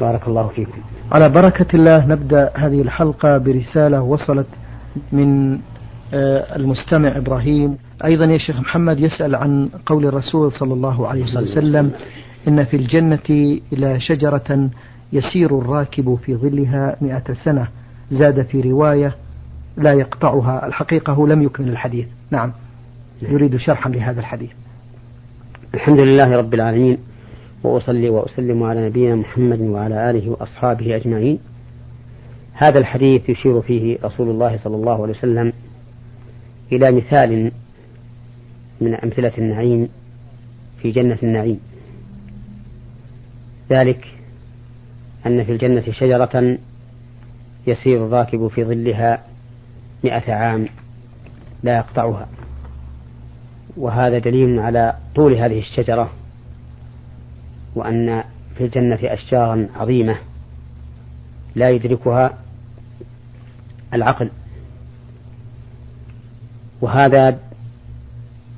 بارك الله فيكم. على بركة الله نبدأ هذه الحلقة برسالة وصلت من آه، المستمع إبراهيم. أيضا يا شيخ محمد يسأل عن قول الرسول صلى الله عليه وسلم إن في الجنة إلى شجرة يسير الراكب في ظلها مئة سنة. زاد في رواية لا يقطعها. الحقيقة هو لم يكمل الحديث. نعم. يريد شرحا لهذا الحديث. الحمد لله رب العالمين. وأصلي وأسلم على نبينا محمد وعلى آله وأصحابه أجمعين. هذا الحديث يشير فيه رسول الله صلى الله عليه وسلم إلى مثال من أمثلة النعيم في جنة النعيم. ذلك أن في الجنة شجرة يسير الراكب في ظلها مئة عام لا يقطعها. وهذا دليل على طول هذه الشجرة وأن في الجنة أشجارا عظيمة لا يدركها العقل. وهذا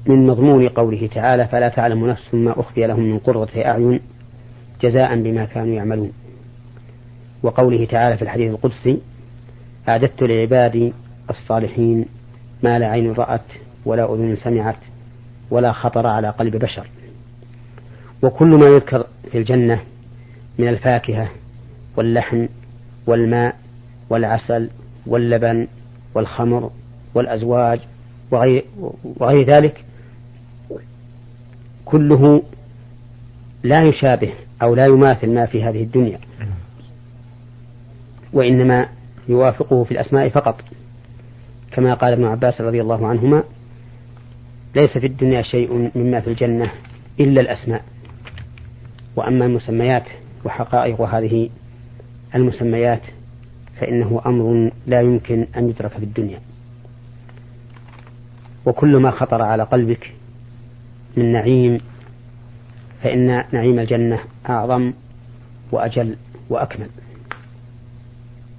من مضمون قوله تعالى فلا تعلم نفس ما أخفي لهم من قرة أعين جزاء بما كانوا يعملون. وقوله تعالى في الحديث القدسي أعددت لعبادي الصالحين ما لا عين رأت ولا أذن سمعت ولا خطر على قلب بشر. وكل ما يذكر في الجنة من الفاكهة واللحم والماء والعسل واللبن والخمر والأزواج وغير, وغير ذلك كله لا يشابه أو لا يماثل ما في هذه الدنيا. وإنما يوافقه في الأسماء فقط. كما قال ابن عباس رضي الله عنهما ليس في الدنيا شيء مما في الجنة إلا الأسماء. وأما المسميات وحقائق هذه المسميات فإنه أمر لا يمكن أن يدرك في الدنيا. وكل ما خطر على قلبك من نعيم فإن نعيم الجنة أعظم وأجل وأكمل.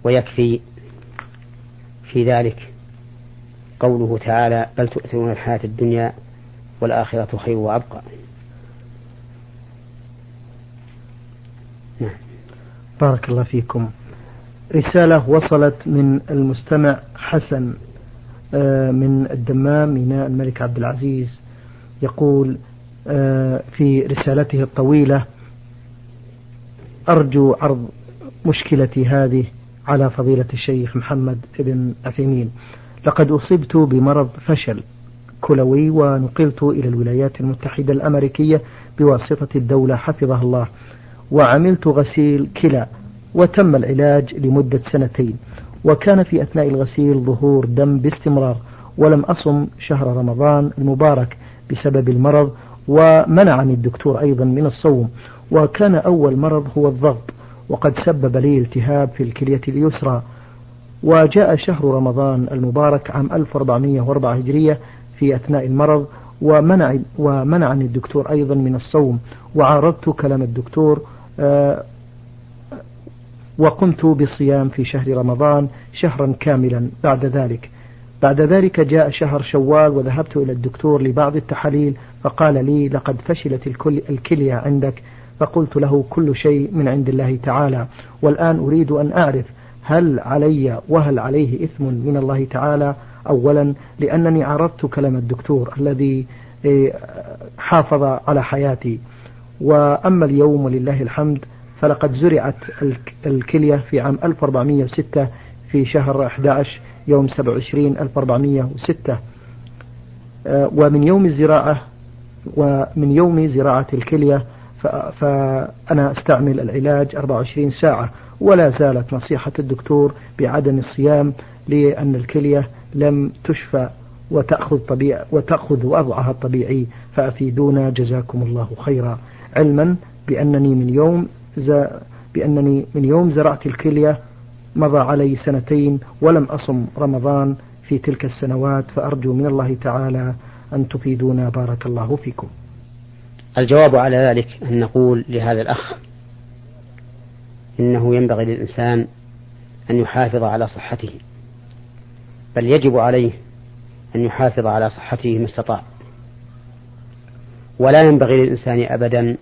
ويكفي في ذلك قوله تعالى بل تؤثرون الحياة الدنيا والآخرة خير وأبقى. نعم. بارك الله فيكم. رسالة وصلت من المستمع حسن آه، من الدمام ميناء الملك عبد العزيز. يقول آه، في رسالته الطويلة أرجو عرض مشكلتي هذه على فضيلة الشيخ محمد بن عثيمين. لقد أصبت بمرض فشل كلوي ونقلت إلى الولايات المتحدة الأمريكية بواسطة الدولة حفظها الله. وعملت غسيل كلى وتم العلاج لمدة سنتين. وكان في أثناء الغسيل ظهور دم باستمرار ولم أصم شهر رمضان المبارك بسبب المرض ومنعني الدكتور أيضا من الصوم. وكان أول مرض هو الضغط وقد سبب لي التهاب في الكلية اليسرى. وجاء شهر رمضان المبارك عام 1404 هجرية في أثناء المرض ومنع ومنعني الدكتور أيضا من الصوم. وعارضت كلام الدكتور وقمت بالصيام في شهر رمضان شهرا كاملا بعد ذلك. بعد ذلك جاء شهر شوال وذهبت إلى الدكتور لبعض التحاليل فقال لي لقد فشلت الكلية عندك. فقلت له كل شيء من عند الله تعالى والآن أريد أن أعرف هل علي وهل عليه إثم من الله تعالى؟ أولا لأنني عرضت كلام الدكتور الذي إيه، حافظ على حياتي. وأما اليوم ولله الحمد فلقد زرعت الكلية في عام 1406 في شهر 11 يوم 27 1406 آه، ومن يوم الزراعة ومن يوم زراعة الكلية فأنا أستعمل العلاج 24 ساعة. ولا زالت نصيحة الدكتور بعدم الصيام لأن الكلية لم تشفى وتأخذ طبيعة وتأخذ وضعها الطبيعي فأفيدونا جزاكم الله خيرا. علما بأنني من يوم بأنني من يوم زرعت الكلية مضى علي سنتين ولم أصم رمضان في تلك السنوات فأرجو من الله تعالى أن تفيدونا. بارك الله فيكم. الجواب على ذلك أن نقول لهذا الأخ إنه ينبغي للإنسان أن يحافظ على صحته بل يجب عليه أن يحافظ على صحته ما استطاع. ولا ينبغي للإنسان أبدا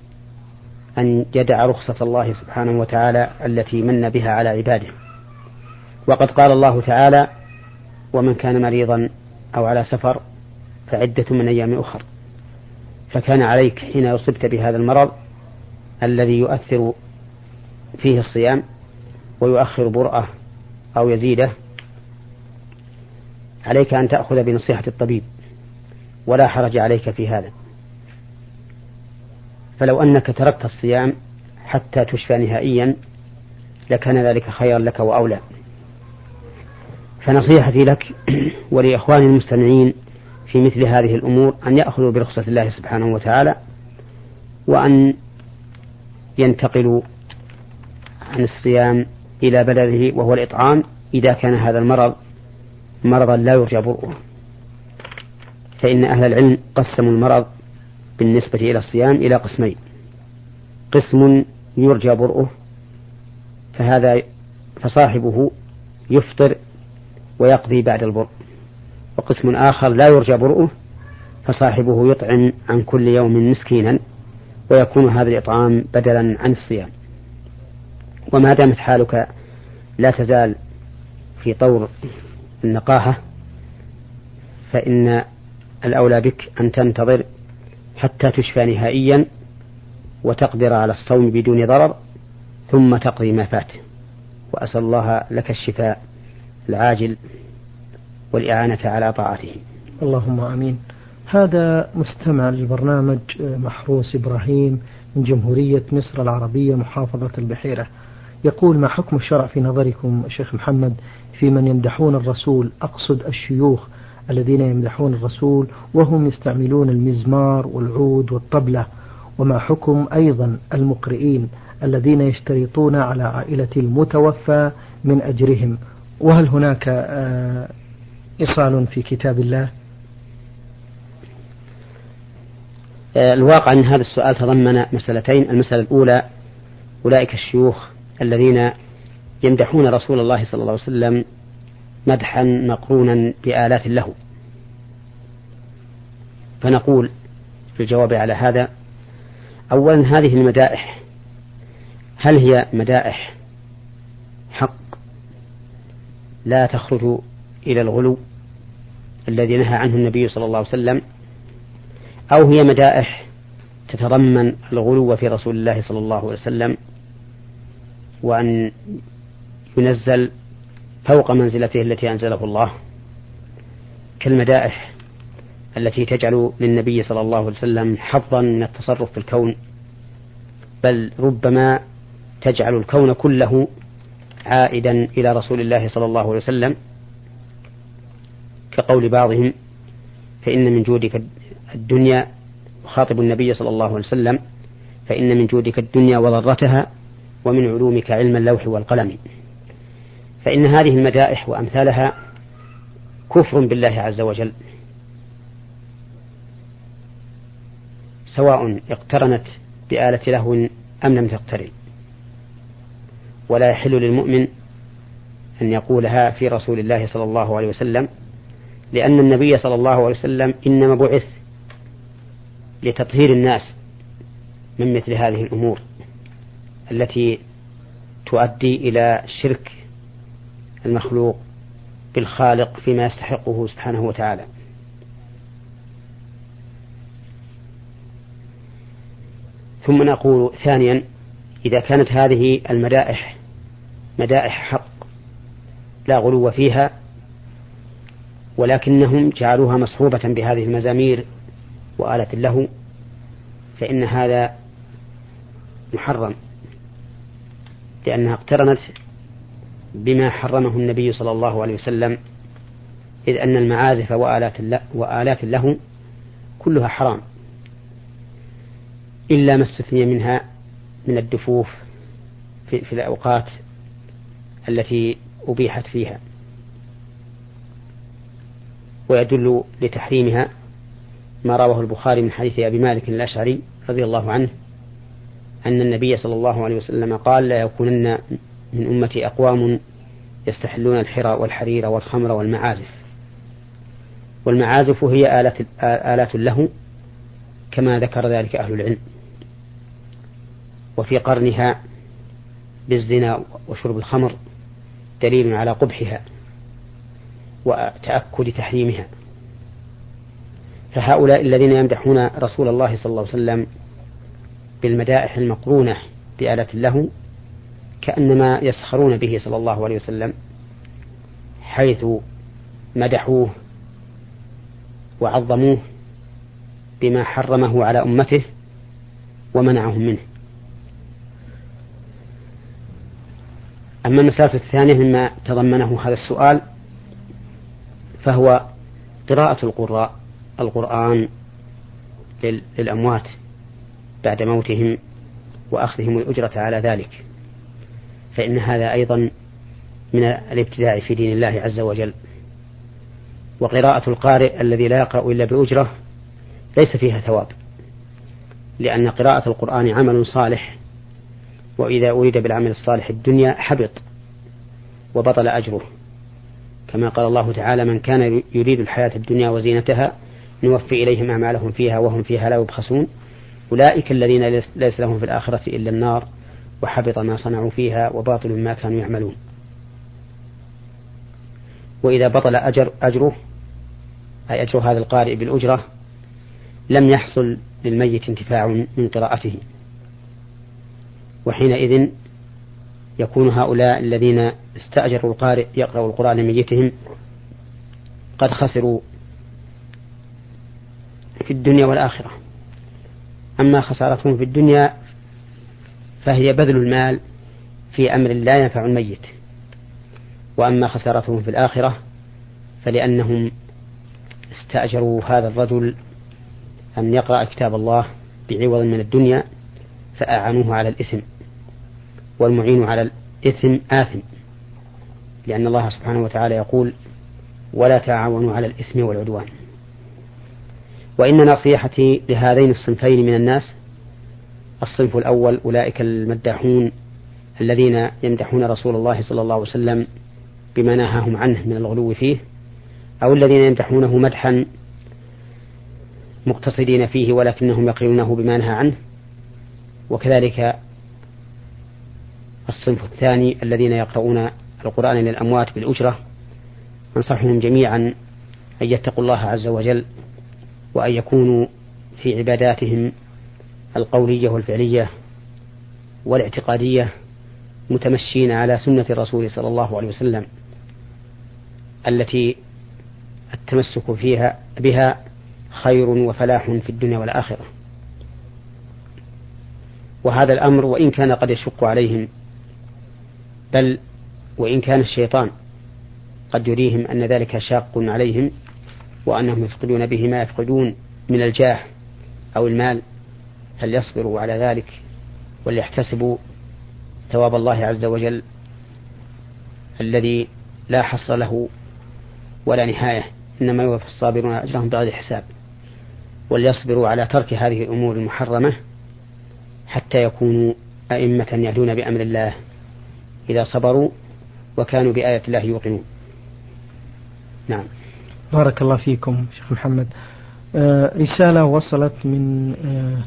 أن يدع رخصة الله سبحانه وتعالى التي من بها على عباده. وقد قال الله تعالى ومن كان مريضا أو على سفر فعدة من أيام أخر. فكان عليك حين أصبت بهذا المرض الذي يؤثر فيه الصيام ويؤخر برأة أو يزيده عليك أن تأخذ بنصيحة الطبيب ولا حرج عليك في هذا. فلو أنك تركت الصيام حتى تشفى نهائيا لكان ذلك خيرا لك وأولى. فنصيحتي لك ولإخواني المستمعين في مثل هذه الأمور أن يأخذوا برخصة الله سبحانه وتعالى وأن ينتقلوا عن الصيام إلى بلده وهو الإطعام إذا كان هذا المرض مرضا لا يرجى برؤه. فإن أهل العلم قسموا المرض بالنسبة إلى الصيام إلى قسمين. قسم يرجى برؤه فهذا فصاحبه يفطر ويقضي بعد البرء وقسم آخر لا يرجى برؤه فصاحبه يطعم عن كل يوم مسكينا ويكون هذا الإطعام بدلا عن الصيام. وما دامت حالك لا تزال في طور النقاهة فإن الأولى بك أن تنتظر حتى تشفى نهائيا وتقدر على الصوم بدون ضرر ثم تقضي ما فات. وأسأل الله لك الشفاء العاجل والإعانة على طاعته. اللهم آمين. هذا مستمع للبرنامج محروس إبراهيم من جمهورية مصر العربية محافظة البحيرة. يقول ما حكم الشرع في نظركم شيخ محمد في من يمدحون الرسول؟ أقصد الشيوخ الذين يمدحون الرسول وهم يستعملون المزمار والعود والطبلة. وما حكم أيضا المقرئين الذين يشترطون على عائلة المتوفى من أجرهم؟ وهل هناك آه، إصال في كتاب الله؟ آه، الواقع أن هذا السؤال تضمن مسألتين. المسألة الأولى أولئك الشيوخ الذين يمدحون رسول الله صلى الله عليه وسلم مدحا مقرونا بآلات له. فنقول في الجواب على هذا أولا هذه المدائح هل هي مدائح حق؟ لا تخرج إلى الغلو الذي نهى عنه النبي صلى الله عليه وسلم أو هي مدائح تتضمن الغلو في رسول الله صلى الله عليه وسلم. وأن ينزل فوق منزلته التي أنزله الله كالمدائح التي تجعل للنبي صلى الله عليه وسلم حظا من التصرف في الكون بل ربما تجعل الكون كله عائدا إلى رسول الله صلى الله عليه وسلم كقول بعضهم فإن من جودك الدنيا خاطب النبي صلى الله عليه وسلم فإن من جودك الدنيا وضرتها ومن علومك علم اللوح والقلم. فإن هذه المدائح وأمثالها كفر بالله عز وجل. سواء اقترنت بآلة لهو أم لم تقترن. ولا يحل للمؤمن أن يقولها في رسول الله صلى الله عليه وسلم لأن النبي صلى الله عليه وسلم إنما بعث لتطهير الناس من مثل هذه الأمور. التي تؤدي إلى شرك المخلوق بالخالق فيما يستحقه سبحانه وتعالى. ثم نقول ثانيا إذا كانت هذه المدائح مدائح حق لا غلو فيها ولكنهم جعلوها مصحوبة بهذه المزامير وآلة له فإن هذا محرم. لأنها اقترنت بما حرمه النبي صلى الله عليه وسلم إذ أن المعازف وآلات وآلات له كلها حرام إلا ما استثني منها من الدفوف في, في الأوقات التي أبيحت فيها ويدل لتحريمها ما رواه البخاري من حديث أبي مالك الأشعري رضي الله عنه أن النبي صلى الله عليه وسلم قال لا يكونن من أمتي أقوام يستحلون الحرى والحرير والخمر والمعازف. والمعازف هي آلات, آلات له كما ذكر ذلك أهل العلم. وفي قرنها بالزنا وشرب الخمر دليل على قبحها وتأكد تحريمها. فهؤلاء الذين يمدحون رسول الله صلى الله عليه وسلم بالمدائح المقرونة بآلة له كأنما يسخرون به صلى الله عليه وسلم حيث مدحوه وعظموه بما حرمه على أمته ومنعهم منه. أما المسألة الثانية مما تضمنه هذا السؤال فهو قراءة القراء القرآن للأموات. بعد موتهم وأخذهم الأجرة على ذلك. فإن هذا أيضا من الابتداع في دين الله عز وجل. وقراءة القارئ الذي لا يقرأ إلا بأجرة ليس فيها ثواب لأن قراءة القرآن عمل صالح وإذا أريد بالعمل الصالح الدنيا حبط وبطل أجره. كما قال الله تعالى من كان يريد الحياة الدنيا وزينتها نوفي إليهم أعمالهم فيها وهم فيها لا يبخسون أولئك الذين ليس لهم في الآخرة إلا النار وحبط ما صنعوا فيها وباطل ما كانوا يعملون. وإذا بطل أجر أجره أي أجر هذا القارئ بالأجرة لم يحصل للميت انتفاع من قراءته. وحينئذ يكون هؤلاء الذين استأجروا القارئ يقرأ القرآن لميتهم قد خسروا في الدنيا والآخرة. أما خسارتهم في الدنيا فهي بذل المال في أمر لا ينفع الميت. وأما خسارتهم في الآخرة فلأنهم استأجروا هذا الرجل أن يقرأ كتاب الله بعوض من الدنيا فأعانوه على الإثم والمعين على الإثم آثم لأن الله سبحانه وتعالى يقول ولا تعاونوا على الإثم والعدوان. وإن نصيحتي لهذين الصنفين من الناس الصنف الأول أولئك المداحون الذين يمدحون رسول الله صلى الله عليه وسلم بما نهاهم عنه من الغلو فيه أو الذين يمدحونه مدحا مقتصدين فيه ولكنهم يقرونه بما نهى عنه وكذلك الصنف الثاني الذين يقرؤون القرآن للأموات بالأجرة أنصحهم جميعا أن يتقوا الله عز وجل وأن يكونوا في عباداتهم القولية والفعلية والاعتقادية متمشين على سنة الرسول صلى الله عليه وسلم التي التمسك فيها بها خير وفلاح في الدنيا والآخرة. وهذا الأمر وإن كان قد يشق عليهم بل وإن كان الشيطان قد يريهم أن ذلك شاق عليهم وأنهم يفقدون به ما يفقدون من الجاه أو المال فليصبروا على ذلك وليحتسبوا ثواب الله عز وجل الذي لا حصر له ولا نهاية. إنما يوفى الصابرون أجرهم بغير حساب. وليصبروا على ترك هذه الأمور المحرمة حتى يكونوا أئمة يهدون بأمر الله. إذا صبروا وكانوا بآية الله يوقنون. نعم. بارك الله فيكم شيخ محمد. آه رسالة وصلت من آه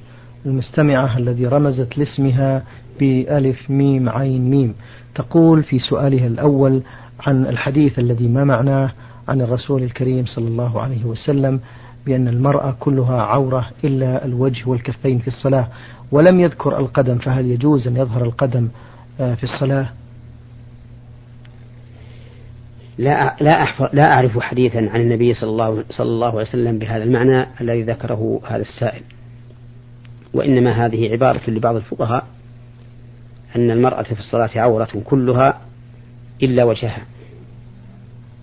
المستمعة الذي رمزت لاسمها بألف ميم عين ميم. تقول في سؤالها الأول عن الحديث الذي ما معناه عن الرسول الكريم صلى الله عليه وسلم بأن المرأة كلها عورة إلا الوجه والكفين في الصلاة ولم يذكر القدم فهل يجوز أن يظهر القدم آه، في الصلاة؟ لا لا لا أعرف حديثا عن النبي صلى الله صلى الله عليه وسلم بهذا المعنى الذي ذكره هذا السائل. وإنما هذه عبارة لبعض الفقهاء أن المرأة في الصلاة عورة كلها إلا وجهها.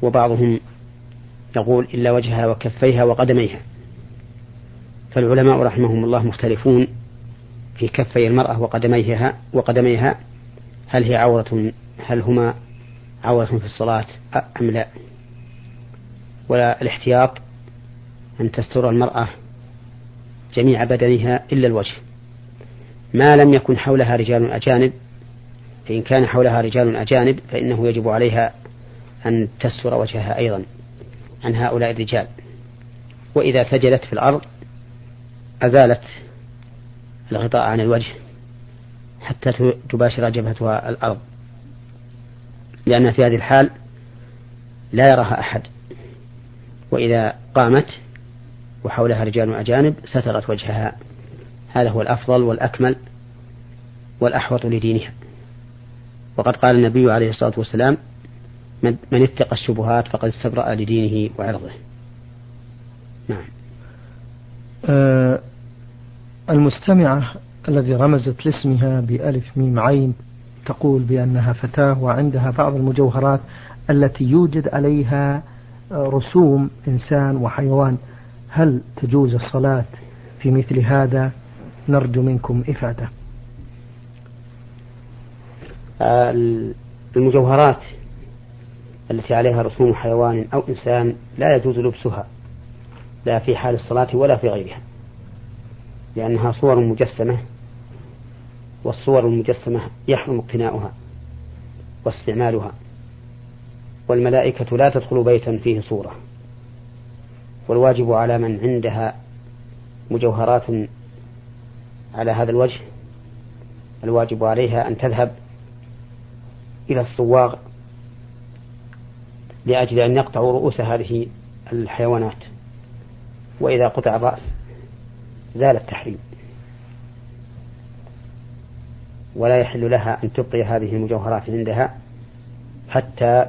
وبعضهم يقول إلا وجهها وكفيها وقدميها. فالعلماء رحمهم الله مختلفون في كفي المرأة وقدميها وقدميها. هل هي عورة؟ هل هما عورة في الصلاة أم لا؟ والاحتياط أن تستر المرأة جميع بدنها إلا الوجه. ما لم يكن حولها رجال أجانب فإن كان حولها رجال أجانب فإنه يجب عليها أن تستر وجهها أيضا عن هؤلاء الرجال. وإذا سجدت في الأرض أزالت الغطاء عن الوجه حتى تباشر جبهتها الأرض. لأن في هذه الحال لا يراها أحد. وإذا قامت وحولها رجال أجانب سترت وجهها. هذا هو الأفضل والأكمل والأحوط لدينها. وقد قال النبي عليه الصلاة والسلام من اتقى الشبهات فقد استبرأ لدينه وعرضه. نعم. آه المستمعة الذي رمزت لاسمها بألف ميم عين تقول بأنها فتاة وعندها بعض المجوهرات التي يوجد عليها رسوم إنسان وحيوان. هل تجوز الصلاة في مثل هذا؟ نرجو منكم إفادة. المجوهرات التي عليها رسوم حيوان أو إنسان لا يجوز لبسها لا في حال الصلاة ولا في غيرها لأنها صور مجسمة والصور المجسمة يحرم اقتناؤها واستعمالها والملائكة لا تدخل بيتا فيه صورة والواجب على من عندها مجوهرات على هذا الوجه الواجب عليها أن تذهب إلى الصواغ لأجل أن يقطعوا رؤوس هذه الحيوانات وإذا قطع الرأس زال التحريم. ولا يحل لها أن تبقي هذه المجوهرات عندها حتى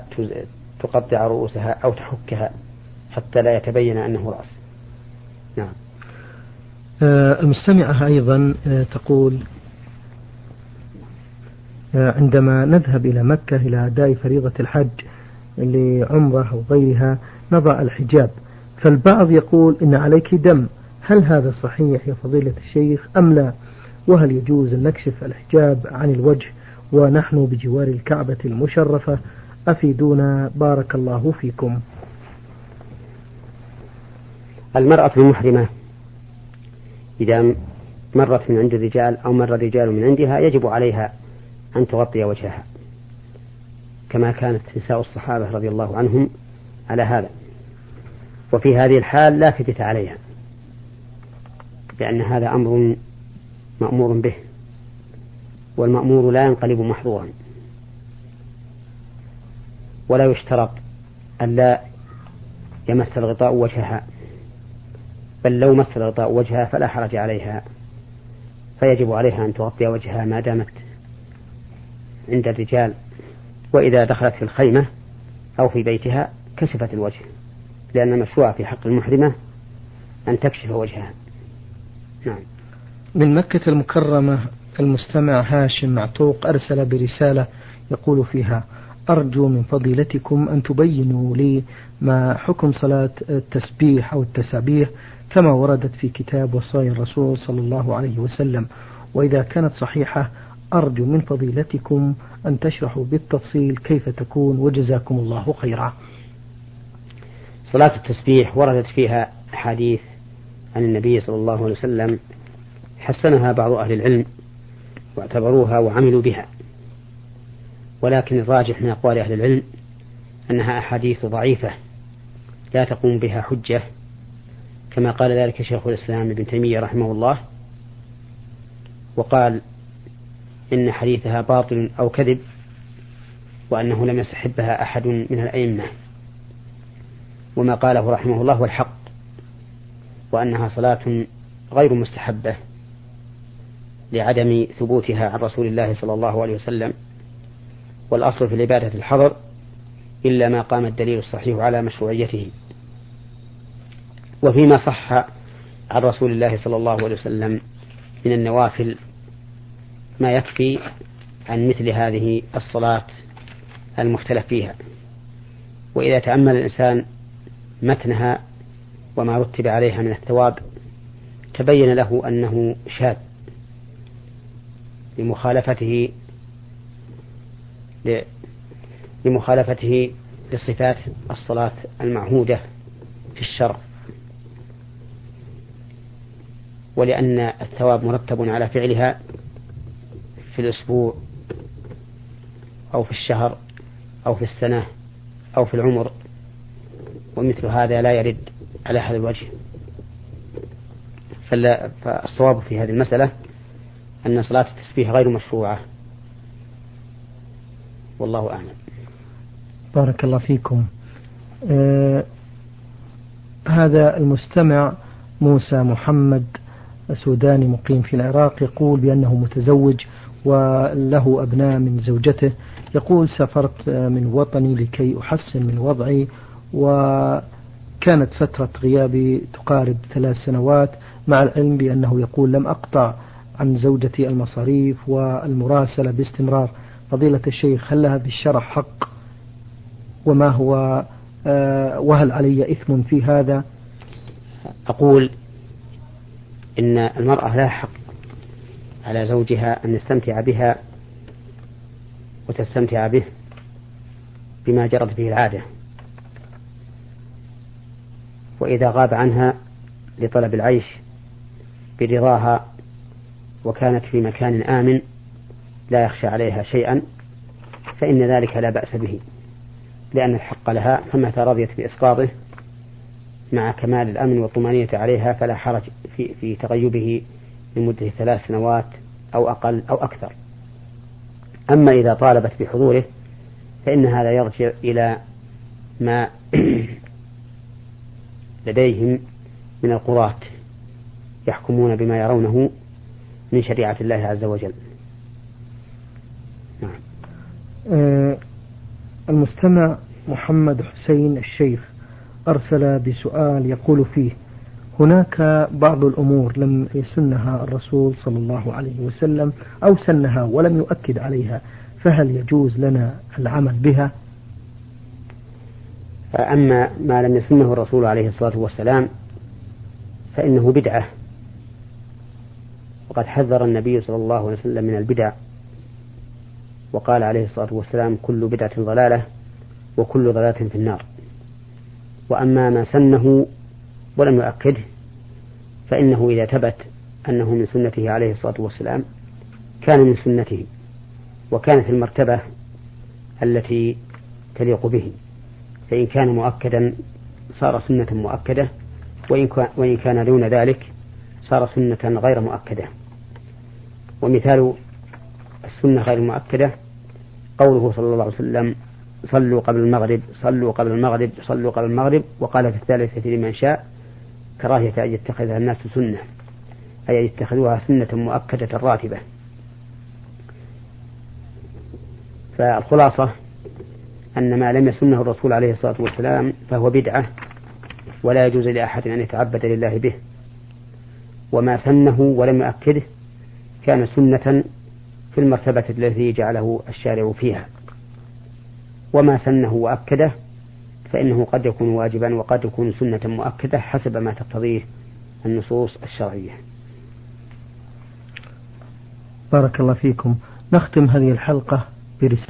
تقطع رؤوسها أو تحكها حتى لا يتبين أنه رأس. نعم. آه المستمعة أيضا آه تقول آه عندما نذهب إلى مكة إلى أداء فريضة الحج لعمرة أو غيرها نضع الحجاب. فالبعض يقول إن عليك دم. هل هذا صحيح يا فضيلة الشيخ أم لا؟ وهل يجوز أن نكشف الحجاب عن الوجه ونحن بجوار الكعبة المشرفة؟ أفيدونا. بارك الله فيكم. المرأة المحرمة إذا مرت من عند الرجال أو مر الرجال من عندها يجب عليها أن تغطي وجهها كما كانت نساء الصحابة رضي الله عنهم على هذا. وفي هذه الحال لا فتة عليها لأن هذا أمر مأمور به والمأمور لا ينقلب محظورا. ولا يشترط أن لا يمس الغطاء وجهها بل لو مس الغطاء وجهها فلا حرج عليها. فيجب عليها أن تغطي وجهها ما دامت عند الرجال وإذا دخلت في الخيمة أو في بيتها كشفت الوجه لأن المشروع في حق المحرمة أن تكشف وجهها. نعم. من مكة المكرمة المستمع هاشم معتوق أرسل برسالة يقول فيها أرجو من فضيلتكم أن تبينوا لي ما حكم صلاة التسبيح أو التسابيح كما وردت في كتاب وصايا الرسول صلى الله عليه وسلم. وإذا كانت صحيحة أرجو من فضيلتكم أن تشرحوا بالتفصيل كيف تكون وجزاكم الله خيرا. صلاة التسبيح وردت فيها أحاديث عن النبي صلى الله عليه وسلم حسنها بعض أهل العلم واعتبروها وعملوا بها. ولكن الراجح من أقوال أهل العلم أنها أحاديث ضعيفة لا تقوم بها حجة كما قال ذلك شيخ الإسلام ابن تيمية رحمه الله وقال إن حديثها باطل أو كذب وأنه لم يستحبها أحد من الأئمة. وما قاله رحمه الله هو الحق وأنها صلاة غير مستحبة. لعدم ثبوتها عن رسول الله صلى الله عليه وسلم والأصل في العبادة الحظر إلا ما قام الدليل الصحيح على مشروعيته. وفيما صح عن رسول الله صلى الله عليه وسلم من النوافل ما يكفي عن مثل هذه الصلاة المختلف فيها. وإذا تأمل الإنسان متنها وما رتب عليها من الثواب تبين له أنه شاذ. لمخالفته لمخالفته لصفات الصلاة المعهودة في الشرع. ولأن الثواب مرتب على فعلها في الأسبوع أو في الشهر أو في السنة أو في العمر ومثل هذا لا يرد على هذا الوجه. فالصواب في هذه المسألة أن صلاة التسبيح غير مشروعة. والله أعلم. بارك الله فيكم. آه هذا المستمع موسى محمد سوداني مقيم في العراق يقول بأنه متزوج وله أبناء من زوجته. يقول سافرت من وطني لكي أحسن من وضعي وكانت فترة غيابي تقارب ثلاث سنوات مع العلم بأنه يقول لم أقطع عن زوجتي المصاريف والمراسلة باستمرار. فضيلة الشيخ هل لها بالشرع حق؟ وما هو آه، وهل علي إثم في هذا؟ أقول إن المرأة لا حق على زوجها أن يستمتع بها وتستمتع به بما جرت به العادة. وإذا غاب عنها لطلب العيش برضاها وكانت في مكان آمن لا يخشى عليها شيئا فإن ذلك لا بأس به لأن الحق لها فمتى رضيت بإسقاطه مع كمال الأمن والطمأنينة عليها فلا حرج في, في تغيبه لمدة ثلاث سنوات أو أقل أو أكثر. أما إذا طالبت بحضوره فإن هذا يرجع إلى ما لديهم من القضاة يحكمون بما يرونه من شريعة الله عز وجل. نعم. آه المستمع محمد حسين الشيخ أرسل بسؤال يقول فيه هناك بعض الأمور لم يسنها الرسول صلى الله عليه وسلم أو سنها ولم يؤكد عليها فهل يجوز لنا العمل بها؟ أما ما لم يسنه الرسول عليه الصلاة والسلام فإنه بدعة. وقد حذر النبي صلى الله عليه وسلم من البدع. وقال عليه الصلاة والسلام كل بدعة ضلالة وكل ضلالة في النار. وأما ما سنه ولم يؤكده فإنه إذا ثبت أنه من سنته عليه الصلاة والسلام كان من سنته وكانت المرتبة التي تليق به. فإن كان مؤكدا صار سنة مؤكدة وإن كان دون ذلك صار سنة غير مؤكدة. ومثال السنة غير المؤكدة قوله صلى الله عليه وسلم صلوا قبل المغرب صلوا قبل المغرب صلوا قبل المغرب وقال في الثالثة لمن شاء كراهية أن يتخذها الناس سنة أي أن يتخذوها سنة مؤكدة راتبة. فالخلاصة أن ما لم يسنه الرسول عليه الصلاة والسلام فهو بدعة ولا يجوز لأحد أن يتعبد لله به وما سنه ولم يؤكده كان سنة في المرتبة التي جعله الشارع فيها. وما سنه وأكده فإنه قد يكون واجبا وقد يكون سنة مؤكدة حسب ما تقتضيه النصوص الشرعية. بارك الله فيكم. نختم هذه الحلقة برسالة